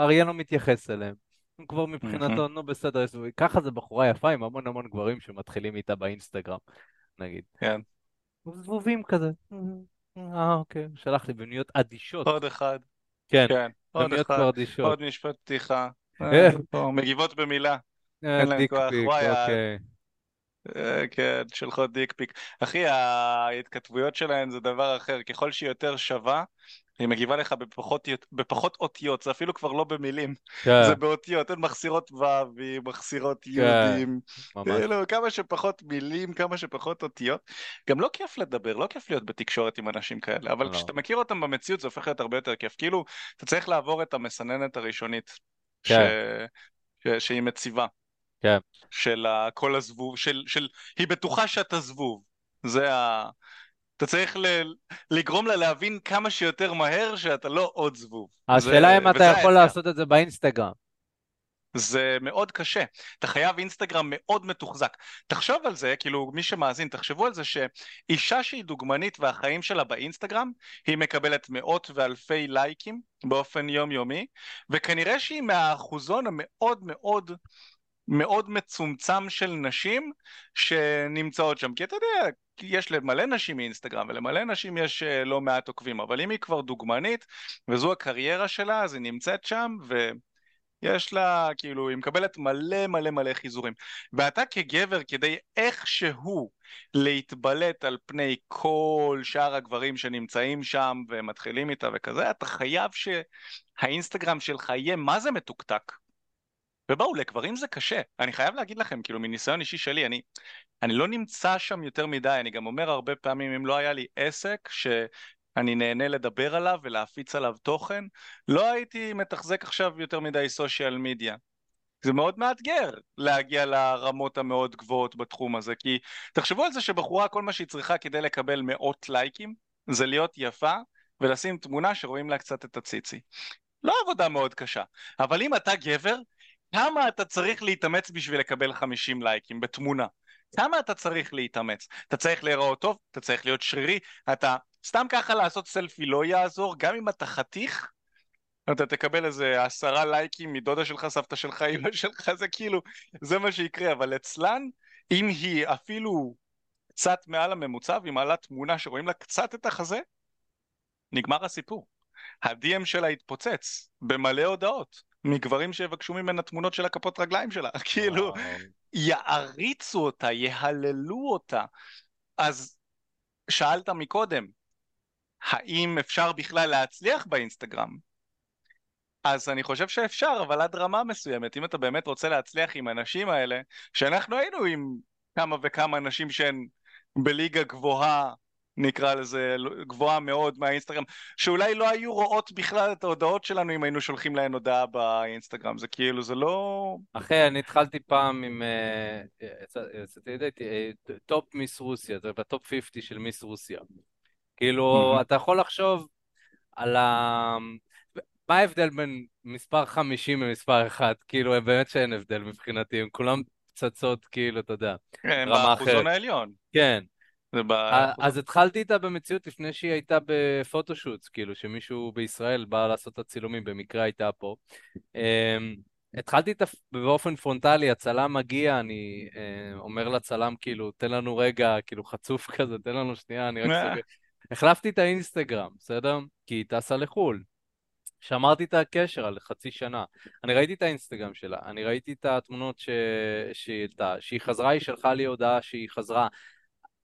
אריה לא מתייחס אליהם. הוא כבר מבחינתו, נו בסדר, יש. ככה זה בחורה יפה עם המון המון גברים שמתחילים איתה באינסטגרם, נגיד. כן. זבובים כזה. אה, אוקיי, שלח לי בניות אדישות. עוד אחד, כן, כן, עוד בניות אחד, כבר אדישות. עוד משפט פתיחה. אה, אה, מגיבות במילה, אה, אין להם כוח. וואי, אוקיי. אה, כן, שולחות דיק פיק. אחי, ההתכתבויות שלהן זה דבר אחר. ככל שהיא יותר שווה, היא מגיבה לך בפחות, בפחות אותיות, זה אפילו כבר לא במילים, זה כן, באותיות, הן מחסירות ו"ים, מחסירות כן, י"ים, ממש. כאילו, כמה שפחות מילים, כמה שפחות אותיות. גם לא כיף לדבר, לא כיף להיות בתקשורת עם אנשים כאלה, אבל לא. כשאתה מכיר אותם במציאות זה הופך להיות הרבה יותר כיף. כאילו, אתה צריך לעבור את המסננת הראשונית ש... כן, ש... שהיא מציבה. כן. של כל הזבוב, של, של היא בטוחה שאתה זבוב. זה ה... אתה צריך ל... לגרום לה להבין כמה שיותר מהר שאתה לא עוד זבוב. השאלה. אם אתה יכול. לעשות את זה באינסטגרם. זה מאוד קשה. אתה חייב אינסטגרם מאוד מתוחזק. תחשוב על זה, כאילו מי שמאזין, תחשבו על זה שאישה שהיא דוגמנית והחיים שלה באינסטגרם, היא מקבלת מאות ואלפי לייקים באופן יומיומי, וכנראה שהיא מהאחוזון המאוד מאוד מאוד מצומצם של נשים שנמצאות שם. כי אתה יודע, יש למלא נשים מאינסטגרם ולמלא נשים יש אה, לא מעט עוקבים, אבל אם היא כבר דוגמנית וזו הקריירה שלה, אז היא נמצאת שם ויש לה, כאילו, היא מקבלת מלא מלא מלא חיזורים. ואתה כגבר, כדי איכשהו להתבלט על פני כל שאר הגברים שנמצאים שם ומתחילים איתה וכזה, אתה חייב שהאינסטגרם שלך יהיה מה זה מתוקתק. ובואו, לגברים זה קשה. אני חייב להגיד לכם, כאילו, מניסיון אישי שלי, אני, אני לא נמצא שם יותר מדי, אני גם אומר הרבה פעמים, אם לא היה לי עסק שאני נהנה לדבר עליו ולהפיץ עליו תוכן, לא הייתי מתחזק עכשיו יותר מדי סושיאל מדיה. זה מאוד מאתגר להגיע לרמות המאוד גבוהות בתחום הזה, כי תחשבו על זה שבחורה, כל מה שהיא צריכה כדי לקבל מאות לייקים, זה להיות יפה ולשים תמונה שרואים לה קצת את הציצי. לא עבודה מאוד קשה, אבל אם אתה גבר, כמה אתה צריך להתאמץ בשביל לקבל 50 לייקים בתמונה? כמה אתה צריך להתאמץ? אתה צריך להיראות טוב, אתה צריך להיות שרירי, אתה סתם ככה לעשות סלפי לא יעזור, גם אם אתה חתיך, אתה תקבל איזה עשרה לייקים מדודה שלך, סבתא שלך, אמא שלך, זה כאילו, זה מה שיקרה, אבל אצלן, אם היא אפילו קצת מעל הממוצע, והיא מעלה תמונה שרואים לה קצת את החזה, נגמר הסיפור. ה-DM שלה התפוצץ במלא הודעות מגברים שיבקשו ממנה תמונות של הכפות רגליים שלה, כאילו. יעריצו אותה, יהללו אותה. אז שאלת מקודם, האם אפשר בכלל להצליח באינסטגרם? אז אני חושב שאפשר, אבל עד רמה מסוימת. אם אתה באמת רוצה להצליח עם הנשים האלה, שאנחנו היינו עם כמה וכמה נשים שהן בליגה גבוהה נקרא לזה, גבוהה מאוד מהאינסטגרם, שאולי לא היו רואות בכלל את ההודעות שלנו אם היינו שולחים להן הודעה באינסטגרם, זה כאילו, זה לא... אחי, אני התחלתי פעם עם... אה, יצאתי top Miss Russia, זה ב top 50 של Miss Russia. כאילו, אתה יכול לחשוב על ה... מה ההבדל בין מספר 50 למספר 1? כאילו, באמת שאין הבדל מבחינתי, הם כולם פצצות, כאילו, אתה יודע, אחרת. באחוזון העליון. כן. אז התחלתי איתה במציאות לפני שהיא הייתה ב photoshoots, כאילו, שמישהו בישראל בא לעשות את הצילומים, במקרה הייתה פה. אמ, התחלתי איתה באופן פרונטלי, הצלם מגיע, אני אה, אומר לצלם, כאילו, תן לנו רגע, כאילו, חצוף כזה, תן לנו שנייה, אני רק סוגר. החלפתי את האינסטגרם, בסדר? כי היא טסה לחו"ל. שמרתי את הקשר על חצי שנה. אני ראיתי את האינסטגרם שלה, אני ראיתי את התמונות. שהיא העלתה, שהיא חזרה, היא שלחה לי הודעה שהיא חזרה.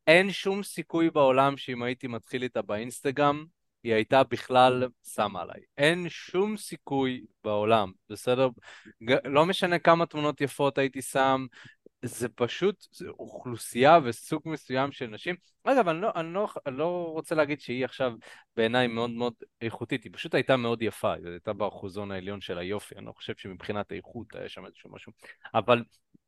אין שום סיכוי בעולם שאם הייתי מתחיל איתה באינסטגרם, היא הייתה בכלל שמה עליי. אין שום סיכוי בעולם, בסדר? לא משנה כמה תמונות יפות הייתי שם, זה פשוט זה אוכלוסייה וסוג מסוים של נשים. אגב, אני לא, אני, לא, אני לא רוצה להגיד שהיא עכשיו בעיניי מאוד מאוד איכותית, היא פשוט הייתה מאוד יפה, היא הייתה באחוזון העליון של היופי, אני לא חושב שמבחינת איכות היה שם איזשהו משהו, אבל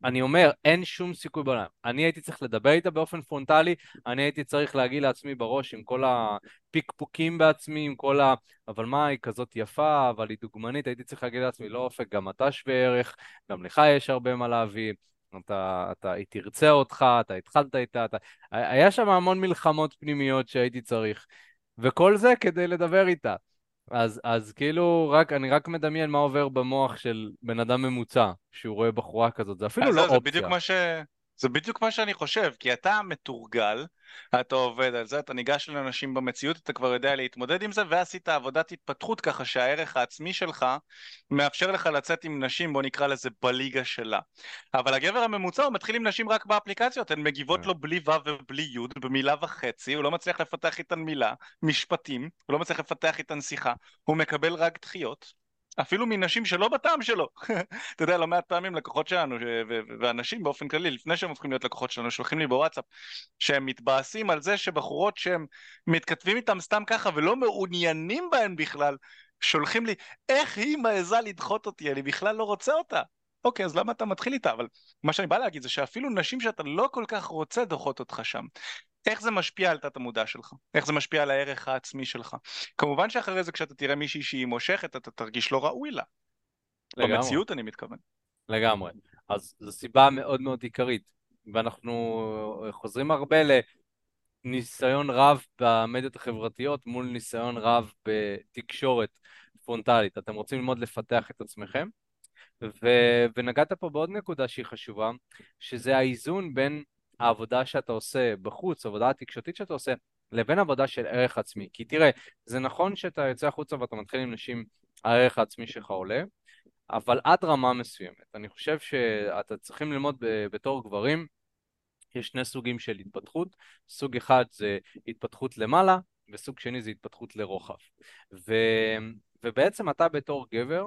אני אומר, אין שום סיכוי בעולם. אני הייתי צריך לדבר איתה באופן פרונטלי, אני הייתי צריך להגיד לעצמי בראש עם כל הפיקפוקים בעצמי, עם כל ה... אבל מה, היא כזאת יפה, אבל היא דוגמנית, הייתי צריך להגיד לעצמי, לא אופק, גם אתה שווה ערך, גם לך יש הרבה מה להביא. אתה, אתה, היא תרצה אותך, אתה התחלת איתה, אתה... היה שם המון מלחמות פנימיות שהייתי צריך, וכל זה כדי לדבר איתה. אז, אז כאילו, רק, אני רק מדמיין מה עובר במוח של בן אדם ממוצע, שהוא רואה בחורה כזאת, זה אפילו לא זה, אופציה. זה בדיוק מה ש... זה בדיוק מה שאני חושב, כי אתה מתורגל, אתה עובד על זה, אתה ניגש לאנשים במציאות, אתה כבר יודע להתמודד עם זה, ועשית עבודת התפתחות ככה שהערך העצמי שלך מאפשר לך לצאת עם נשים, בוא נקרא לזה בליגה שלה. אבל הגבר הממוצע הוא מתחיל עם נשים רק באפליקציות, הן מגיבות כן. לו בלי ו' ובלי י', במילה וחצי, הוא לא מצליח לפתח איתן מילה, משפטים, הוא לא מצליח לפתח איתן שיחה, הוא מקבל רק דחיות. אפילו מנשים שלא בטעם שלו. אתה יודע, לא מעט פעמים לקוחות שלנו, ואנשים באופן כללי, לפני שהם הופכים להיות לקוחות שלנו, שולחים לי בוואטסאפ, שהם מתבאסים על זה שבחורות שהם מתכתבים איתם סתם ככה ולא מעוניינים בהן בכלל, שולחים לי, איך היא מעיזה לדחות אותי, אני בכלל לא רוצה אותה. אוקיי, אז למה אתה מתחיל איתה? אבל מה שאני בא להגיד זה שאפילו נשים שאתה לא כל כך רוצה דוחות אותך שם. איך זה משפיע על תת המודע שלך? איך זה משפיע על הערך העצמי שלך? כמובן שאחרי זה כשאתה תראה מישהי שהיא מושכת, אתה תרגיש לא ראוי לה. לגמרי. במציאות אני מתכוון. לגמרי. אז זו סיבה מאוד מאוד עיקרית, ואנחנו חוזרים הרבה לניסיון רב במדיות החברתיות מול ניסיון רב בתקשורת פרונטלית. אתם רוצים ללמוד לפתח את עצמכם? ו- ונגעת פה בעוד נקודה שהיא חשובה, שזה האיזון בין העבודה שאתה עושה בחוץ, העבודה התקשורתית שאתה עושה, לבין עבודה של ערך עצמי. כי תראה, זה נכון שאתה יוצא החוצה ואתה מתחיל עם נשים, הערך העצמי שלך עולה, אבל עד רמה מסוימת. אני חושב שאתה צריכים ללמוד בתור גברים, יש שני סוגים של התפתחות, סוג אחד זה התפתחות למעלה, וסוג שני זה התפתחות לרוחב. ו... ובעצם אתה בתור גבר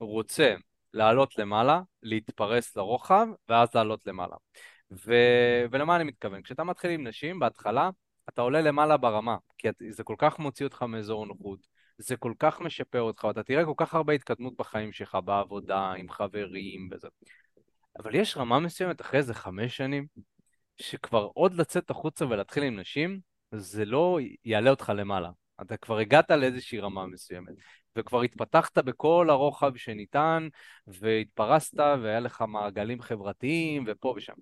רוצה לעלות למעלה, להתפרס לרוחב, ואז לעלות למעלה. ו... ולמה אני מתכוון? כשאתה מתחיל עם נשים, בהתחלה אתה עולה למעלה ברמה, כי זה כל כך מוציא אותך מאזור הנוחות, זה כל כך משפר אותך, ואתה תראה כל כך הרבה התקדמות בחיים שלך, בעבודה, עם חברים וזה. אבל יש רמה מסוימת אחרי איזה חמש שנים, שכבר עוד לצאת החוצה ולהתחיל עם נשים, זה לא יעלה אותך למעלה. אתה כבר הגעת לאיזושהי רמה מסוימת. וכבר התפתחת בכל הרוחב שניתן, והתפרסת, והיה לך מעגלים חברתיים, ופה ושם.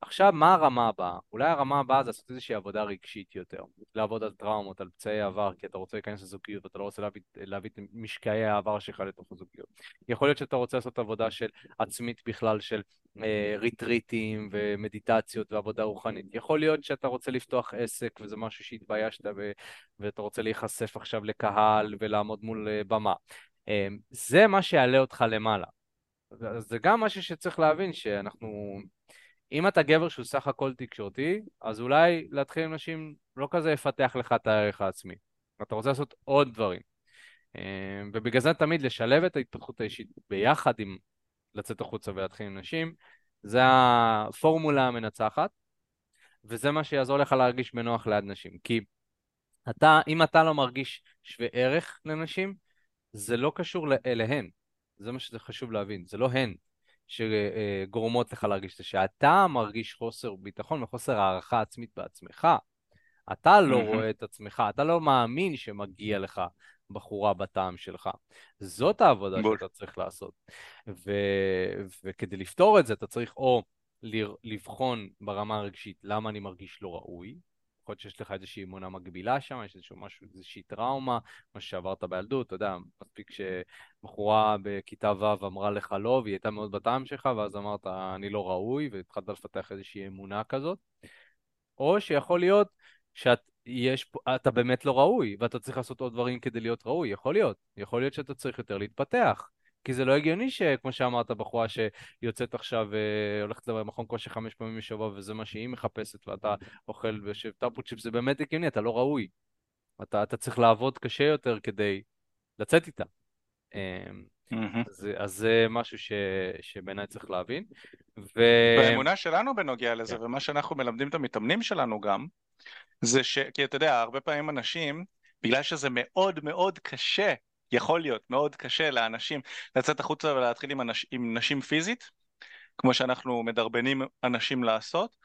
עכשיו, מה הרמה הבאה? אולי הרמה הבאה זה לעשות איזושהי עבודה רגשית יותר. לעבוד על טראומות, על פצעי העבר, כי אתה רוצה להיכנס לזוגיות, ואתה לא רוצה להביא, להביא את משקעי העבר שלך לתוך הזוגיות. יכול להיות שאתה רוצה לעשות עבודה של עצמית בכלל, של אה, ריטריטים ומדיטציות ועבודה רוחנית. יכול להיות שאתה רוצה לפתוח עסק, וזה משהו שהתביישת, ו- ואתה רוצה להיחשף עכשיו לקהל ולעמוד מול אה, במה. אה, זה מה שיעלה אותך למעלה. זה גם משהו שצריך להבין, שאנחנו... אם אתה גבר שהוא סך הכל תקשורתי, אז אולי להתחיל עם נשים לא כזה יפתח לך את הערך העצמי. אתה רוצה לעשות עוד דברים. אה, ובגלל זה תמיד לשלב את ההתפתחות האישית ביחד עם לצאת החוצה ולהתחיל עם נשים, זה הפורמולה המנצחת, וזה מה שיעזור לך להרגיש בנוח ליד נשים. כי אתה, אם אתה לא מרגיש שווה ערך לנשים, זה לא קשור אליהן. זה מה שזה חשוב להבין, זה לא הן שגורמות לך להרגיש את זה, שאתה מרגיש חוסר ביטחון וחוסר הערכה עצמית בעצמך. אתה לא רואה את עצמך, אתה לא מאמין שמגיע לך בחורה בטעם שלך. זאת העבודה בול. שאתה צריך לעשות. ו... וכדי לפתור את זה, אתה צריך או לבחון ברמה הרגשית למה אני מרגיש לא ראוי, יכול להיות שיש לך איזושהי אמונה מגבילה שם, יש איזשהו משהו, איזושהי טראומה, מה שעברת בילדות, אתה יודע, מספיק שבחורה בכיתה ו' אמרה לך לא, והיא הייתה מאוד בטעם שלך, ואז אמרת, אני לא ראוי, והתחלת לפתח איזושהי אמונה כזאת. או שיכול להיות שאת יש, אתה באמת לא ראוי, ואתה צריך לעשות עוד דברים כדי להיות ראוי, יכול להיות. יכול להיות שאתה צריך יותר להתפתח. כי זה לא הגיוני שכמו שאמרת, בחורה שיוצאת עכשיו, אה, הולכת למכון כושר חמש פעמים בשבוע, וזה מה שהיא מחפשת, ואתה אוכל ויושב טאפו צ'יפס, זה באמת הגיוני, אתה לא ראוי. אתה, אתה צריך לעבוד קשה יותר כדי לצאת איתה. מהמם. אז, אז זה משהו ש, שבעיניי צריך להבין. ו... והאמונה שלנו בנוגע לזה, כן. ומה שאנחנו מלמדים את המתאמנים שלנו גם, זה ש... כי אתה יודע, הרבה פעמים אנשים, בגלל שזה מאוד מאוד קשה, יכול להיות מאוד קשה לאנשים לצאת החוצה ולהתחיל עם, אנש... עם נשים פיזית, כמו שאנחנו מדרבנים אנשים לעשות,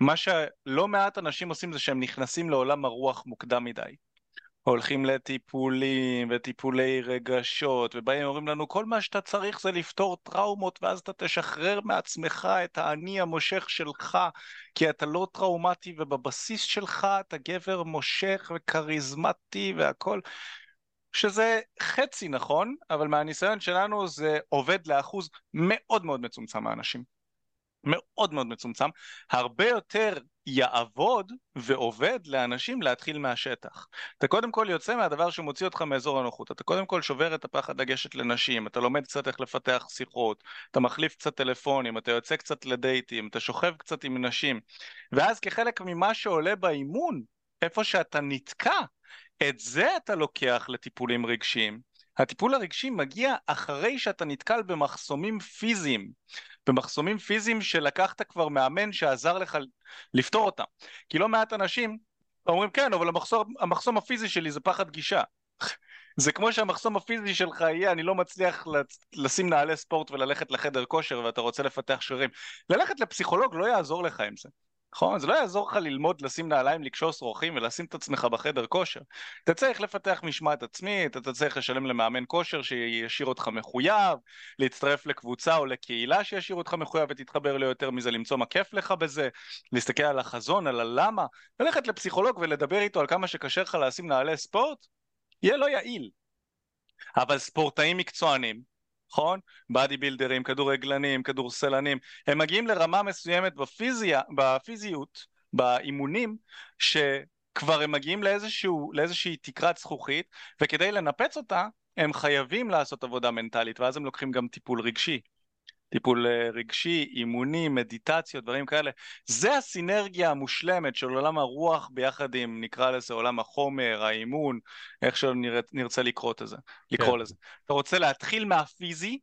מה שלא מעט אנשים עושים זה שהם נכנסים לעולם הרוח מוקדם מדי. הולכים לטיפולים וטיפולי רגשות ובאים אומרים לנו כל מה שאתה צריך זה לפתור טראומות ואז אתה תשחרר מעצמך את האני המושך שלך כי אתה לא טראומטי ובבסיס שלך אתה גבר מושך וכריזמטי והכל שזה חצי נכון אבל מהניסיון שלנו זה עובד לאחוז מאוד מאוד מצומצם מהאנשים. מאוד מאוד מצומצם, הרבה יותר יעבוד ועובד לאנשים להתחיל מהשטח. אתה קודם כל יוצא מהדבר שמוציא אותך מאזור הנוחות, אתה קודם כל שובר את הפחד לגשת לנשים, אתה לומד קצת איך לפתח שיחות, אתה מחליף קצת טלפונים, אתה יוצא קצת לדייטים, אתה שוכב קצת עם נשים, ואז כחלק ממה שעולה באימון, איפה שאתה נתקע, את זה אתה לוקח לטיפולים רגשיים. הטיפול הרגשי מגיע אחרי שאתה נתקל במחסומים פיזיים. במחסומים פיזיים שלקחת כבר מאמן שעזר לך לפתור אותם. כי לא מעט אנשים אומרים כן, אבל המחסום, המחסום הפיזי שלי זה פחד גישה. זה כמו שהמחסום הפיזי שלך יהיה, אני לא מצליח לשים נעלי ספורט וללכת לחדר כושר ואתה רוצה לפתח שרירים. ללכת לפסיכולוג לא יעזור לך עם זה. נכון? זה לא יעזור לך ללמוד לשים נעליים, לקשור שרוכים ולשים את עצמך בחדר כושר. אתה צריך לפתח משמעת עצמית, אתה צריך לשלם למאמן כושר שישאיר אותך מחויב, להצטרף לקבוצה או לקהילה שישאיר אותך מחויב ותתחבר ליותר מזה, למצוא מה כיף לך בזה, להסתכל על החזון, על הלמה, ללכת לפסיכולוג ולדבר איתו על כמה שקשה לך לשים נעלי ספורט, יהיה לא יעיל. אבל ספורטאים מקצוענים, נכון? באדי בילדרים, כדורגלנים, כדורסלנים, הם מגיעים לרמה מסוימת בפיזיה, בפיזיות, באימונים, שכבר הם מגיעים לאיזשהו, לאיזושהי תקרת זכוכית, וכדי לנפץ אותה, הם חייבים לעשות עבודה מנטלית, ואז הם לוקחים גם טיפול רגשי. טיפול אה, רגשי, אימונים, מדיטציות, דברים כאלה. זה הסינרגיה המושלמת של עולם הרוח ביחד עם, נקרא לזה, עולם החומר, האימון, איך שנרצה לקרוא כן. לזה. אתה רוצה להתחיל מהפיזי,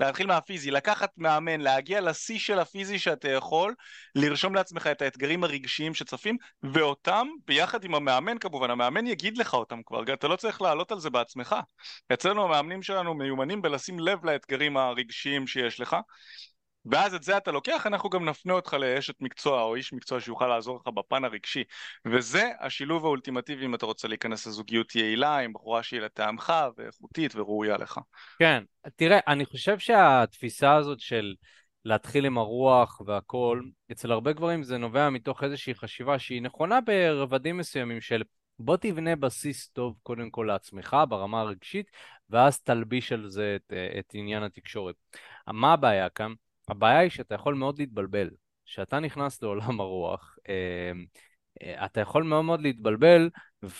להתחיל מהפיזי, לקחת מאמן, להגיע לשיא של הפיזי שאתה יכול, לרשום לעצמך את האתגרים הרגשיים שצפים, ואותם, ביחד עם המאמן כמובן, המאמן יגיד לך אותם כבר, אתה לא צריך לעלות על זה בעצמך. אצלנו המאמנים שלנו מיומנים בלשים לב לאתגרים הרגשיים שיש לך, ואז את זה אתה לוקח, אנחנו גם נפנה אותך לאשת מקצוע או איש מקצוע שיוכל לעזור לך בפן הרגשי. וזה השילוב האולטימטיבי אם אתה רוצה להיכנס לזוגיות יעילה עם בחורה שהיא לטעמך ואיכותית וראויה לך. כן, תראה, אני חושב שהתפיסה הזאת של להתחיל עם הרוח והכל, אצל הרבה גברים זה נובע מתוך איזושהי חשיבה שהיא נכונה ברבדים מסוימים של בוא תבנה בסיס טוב קודם כל לעצמך ברמה הרגשית, ואז תלביש על זה את, את עניין התקשורת. מה הבעיה כאן? הבעיה היא שאתה יכול מאוד להתבלבל. כשאתה נכנס לעולם הרוח, אה, אה, אתה יכול מאוד מאוד להתבלבל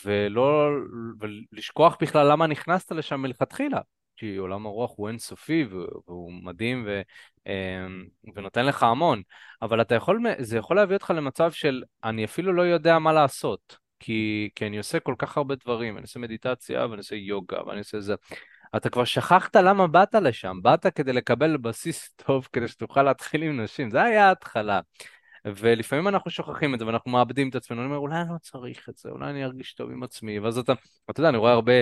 ולא, ולשכוח בכלל למה נכנסת לשם מלכתחילה. כי עולם הרוח הוא אינסופי והוא מדהים ו, אה, ונותן לך המון, אבל אתה יכול, זה יכול להביא אותך למצב של אני אפילו לא יודע מה לעשות, כי, כי אני עושה כל כך הרבה דברים, אני עושה מדיטציה ואני עושה יוגה ואני עושה זה. אתה כבר שכחת למה באת לשם, באת כדי לקבל בסיס טוב כדי שתוכל להתחיל עם נשים, זה היה ההתחלה. ולפעמים אנחנו שוכחים את זה ואנחנו מאבדים את עצמנו, אני אומר אולי אני לא צריך את זה, אולי אני ארגיש טוב עם עצמי, ואז אתה, אתה יודע, אני רואה הרבה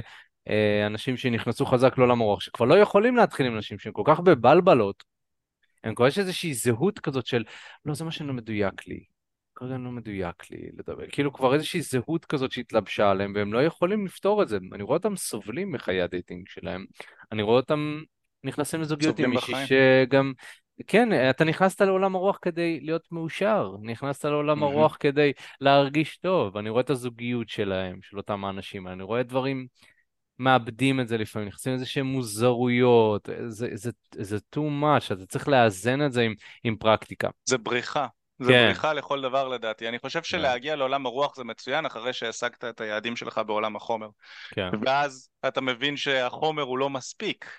אה, אנשים שנכנסו חזק לעולם הרוח, שכבר לא יכולים להתחיל עם נשים, שהם כל כך מבולבלות, הם כבר יש איזושהי זהות כזאת של, לא, זה מה שלא מדויק לי, כרגע לא מדויק לי לדבר, כאילו כבר איזושהי זהות כזאת שהתלבשה עליהם והם לא יכולים לפתור את זה, אני רואה אותם סובלים מחיי ה dating שלהם, אני רואה אותם נכנסים לזוגיות עם מישהי שגם, כן, אתה נכנסת לעולם הרוח כדי להיות מאושר, נכנסת לעולם הרוח כדי להרגיש טוב, אני רואה את הזוגיות שלהם, של אותם האנשים, אני רואה דברים... מאבדים את זה לפעמים, נכנסים לאיזה שהם מוזרויות, זה, זה, זה too much, אתה צריך לאזן את זה עם, עם פרקטיקה. זה בריכה, זה כן, בריחה לכל דבר לדעתי. אני חושב כן, שלהגיע לעולם הרוח זה מצוין אחרי שהשגת את היעדים שלך בעולם החומר. כן, ואז אתה מבין שהחומר הוא לא מספיק,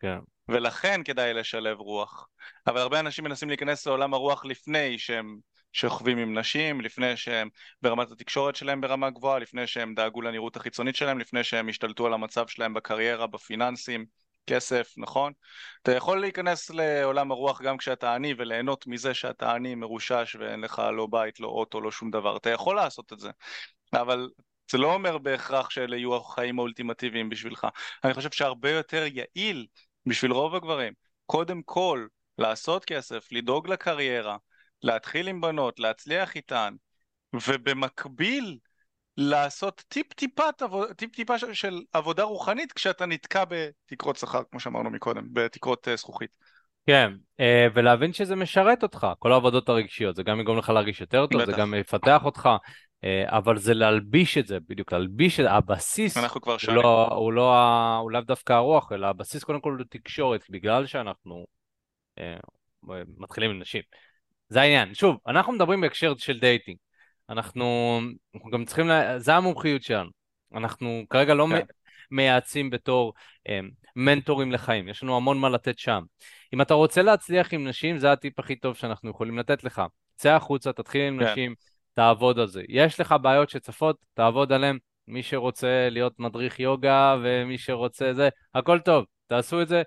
כן. ולכן כדאי לשלב רוח. אבל הרבה אנשים מנסים להיכנס לעולם הרוח לפני שהם שוכבים עם נשים, לפני שהם ברמת התקשורת שלהם ברמה גבוהה, לפני שהם דאגו לנראות החיצונית שלהם, לפני שהם השתלטו על המצב שלהם בקריירה, בפיננסים, כסף, נכון? אתה יכול להיכנס לעולם הרוח גם כשאתה עני וליהנות מזה שאתה עני, מרושש ואין לך לא בית, לא אוטו, לא שום דבר. אתה יכול לעשות את זה, אבל זה לא אומר בהכרח שאלה יהיו החיים האולטימטיביים בשבילך. אני חושב שהרבה יותר יעיל בשביל רוב הגברים, קודם כל לעשות כסף, לדאוג לקריירה, להתחיל עם בנות, להצליח איתן, ובמקביל לעשות טיפ-טיפת טיפ-טיפה של, של עבודה רוחנית כשאתה נתקע בתקרות שכר, כמו שאמרנו מקודם, בתקרות uh, זכוכית. כן, אה, ולהבין שזה משרת אותך, כל העבודות הרגשיות, זה גם יגרום לך להרגיש יותר טוב, זה בטח. גם יפתח אותך, אה, אבל זה להלביש את זה, בדיוק, להלביש את זה, הבסיס אנחנו כבר הוא שנים. לא, הוא לא, הוא לאו דווקא הרוח, אלא הבסיס קודם כל הוא תקשורת, בגלל שאנחנו אה, מתחילים עם נשים. זה העניין. שוב, אנחנו מדברים בהקשר של dating. אנחנו, אנחנו גם צריכים, לה... זה המומחיות שלנו. אנחנו כרגע לא כן. מייעצים בתור אה, מנטורים לחיים, יש לנו המון מה לתת שם. אם אתה רוצה להצליח עם נשים, זה הטיפ הכי טוב שאנחנו יכולים לתת לך. צא החוצה, תתחיל עם כן. נשים, תעבוד על זה. יש לך בעיות שצפות, תעבוד עליהן. מי שרוצה להיות מדריך יוגה ומי שרוצה זה, הכל טוב, תעשו את זה.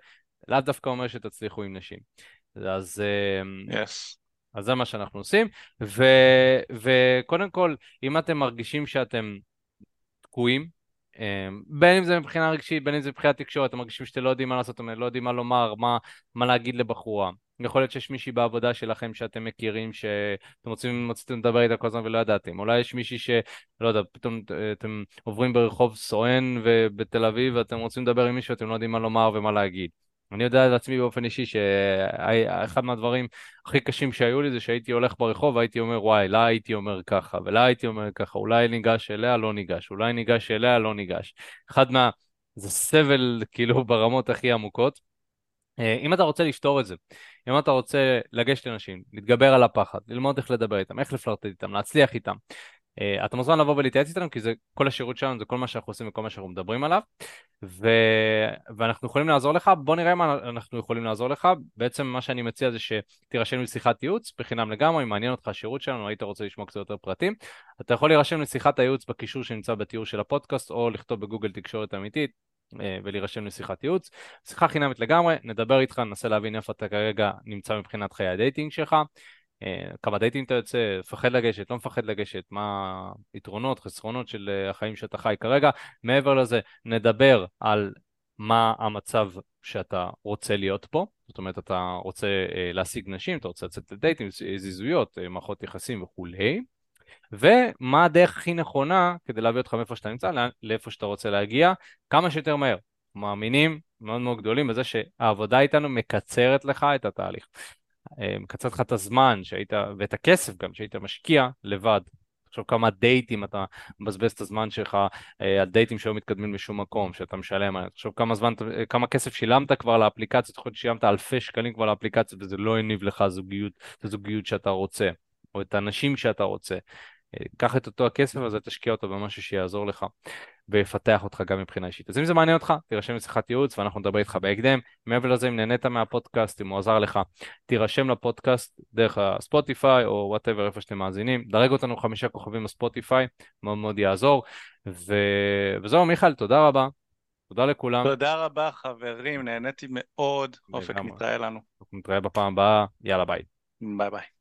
לאו דווקא אומר שתצליחו עם נשים. אז, אה, Yes. אז זה מה שאנחנו עושים, ו, וקודם כל, אם אתם מרגישים שאתם תקועים, אה, בין אם זה מבחינה רגשית, בין אם זה מבחינת תקשורת, אתם מרגישים שאתם לא יודעים מה לעשות, אתם לא יודעים מה לומר, מה, מה להגיד לבחורה. יכול להיות שיש מישהי בעבודה שלכם שאתם מכירים, שאתם רוצים, רציתם לדבר איתה כל הזמן ולא ידעתם. אולי יש מישהי ש... לא יודע, פתאום אה, אתם עוברים ברחוב סואן בתל אביב ואתם רוצים לדבר עם מישהו, אתם לא יודעים מה לומר ומה להגיד. אני יודע על עצמי באופן אישי שאחד מהדברים הכי קשים שהיו לי זה שהייתי הולך ברחוב והייתי אומר וואי, לה הייתי אומר ככה ולה הייתי אומר ככה, אולי ניגש אליה, לא ניגש, אולי ניגש אליה, לא ניגש. אחד מה... זה סבל כאילו ברמות הכי עמוקות. אה, אם אתה רוצה לפתור את זה, אם אתה רוצה לגשת לאנשים, להתגבר על הפחד, ללמוד איך לדבר איתם, איך לפלרט איתם, להצליח איתם, אתה מוזמן לבוא ולהתייעץ איתנו כי זה כל השירות שלנו, זה כל מה שאנחנו עושים וכל מה שאנחנו מדברים עליו ו... ואנחנו יכולים לעזור לך, בוא נראה מה אנחנו יכולים לעזור לך. בעצם מה שאני מציע זה שתירשם לשיחת ייעוץ בחינם לגמרי, אם מעניין אותך השירות שלנו, היית רוצה לשמוע קצת יותר פרטים, אתה יכול להירשם לשיחת הייעוץ בקישור שנמצא בתיאור של הפודקאסט או לכתוב בגוגל תקשורת אמיתית אה, ולהירשם לשיחת ייעוץ. שיחה חינמית לגמרי, נדבר איתך, ננסה להבין איפה אתה כרגע נמצא מבחינת חיי ה dating שלך. אה, כמה דייטים אתה יוצא, מפחד לגשת, לא מפחד לגשת, מה היתרונות, חסרונות של אה, החיים שאתה חי כרגע. מעבר לזה, נדבר על מה המצב שאתה רוצה להיות פה, זאת אומרת, אתה רוצה אה, להשיג נשים, אתה רוצה לצאת לדייטים, זיזויות, מערכות יחסים וכולי, ומה הדרך הכי נכונה כדי להביא אותך מאיפה שאתה נמצא לאיפה שאתה רוצה להגיע, כמה שיותר מהר. מאמינים מאוד מאוד גדולים בזה שהעבודה איתנו מקצרת לך את התהליך. מקצר לך את הזמן שהיית, ואת הכסף גם שהיית משקיע לבד. תחשוב כמה דייטים אתה מבזבז את הזמן שלך אה, על דייטים שלא מתקדמים לשום מקום, שאתה משלם עליהם. תחשוב כמה זמן, כמה כסף שילמת כבר לאפליקציה, יכול להיות ששילמת אלפי שקלים כבר לאפליקציה וזה לא הניב לך זוגיות, את הזוגיות שאתה רוצה, או את האנשים שאתה רוצה. קח את אותו הכסף הזה, תשקיע אותו במשהו שיעזור לך ויפתח אותך גם מבחינה אישית. אז אם זה מעניין אותך, תירשם לשיחת ייעוץ ואנחנו נדבר איתך בהקדם. מעבר לזה, אם נהנית מהפודקאסט, אם הוא עזר לך, תירשם לפודקאסט דרך הספוטיפיי או whatever איפה שאתם מאזינים. דרג אותנו חמישה כוכבים בספוטיפיי, מאוד מאוד יעזור. ו... וזהו, מיכאל, תודה רבה. תודה לכולם. תודה רבה חברים, נהניתי מאוד. אופק נתראה לנו. נתראה בפעם הבאה, יאללה bye. Bye bye.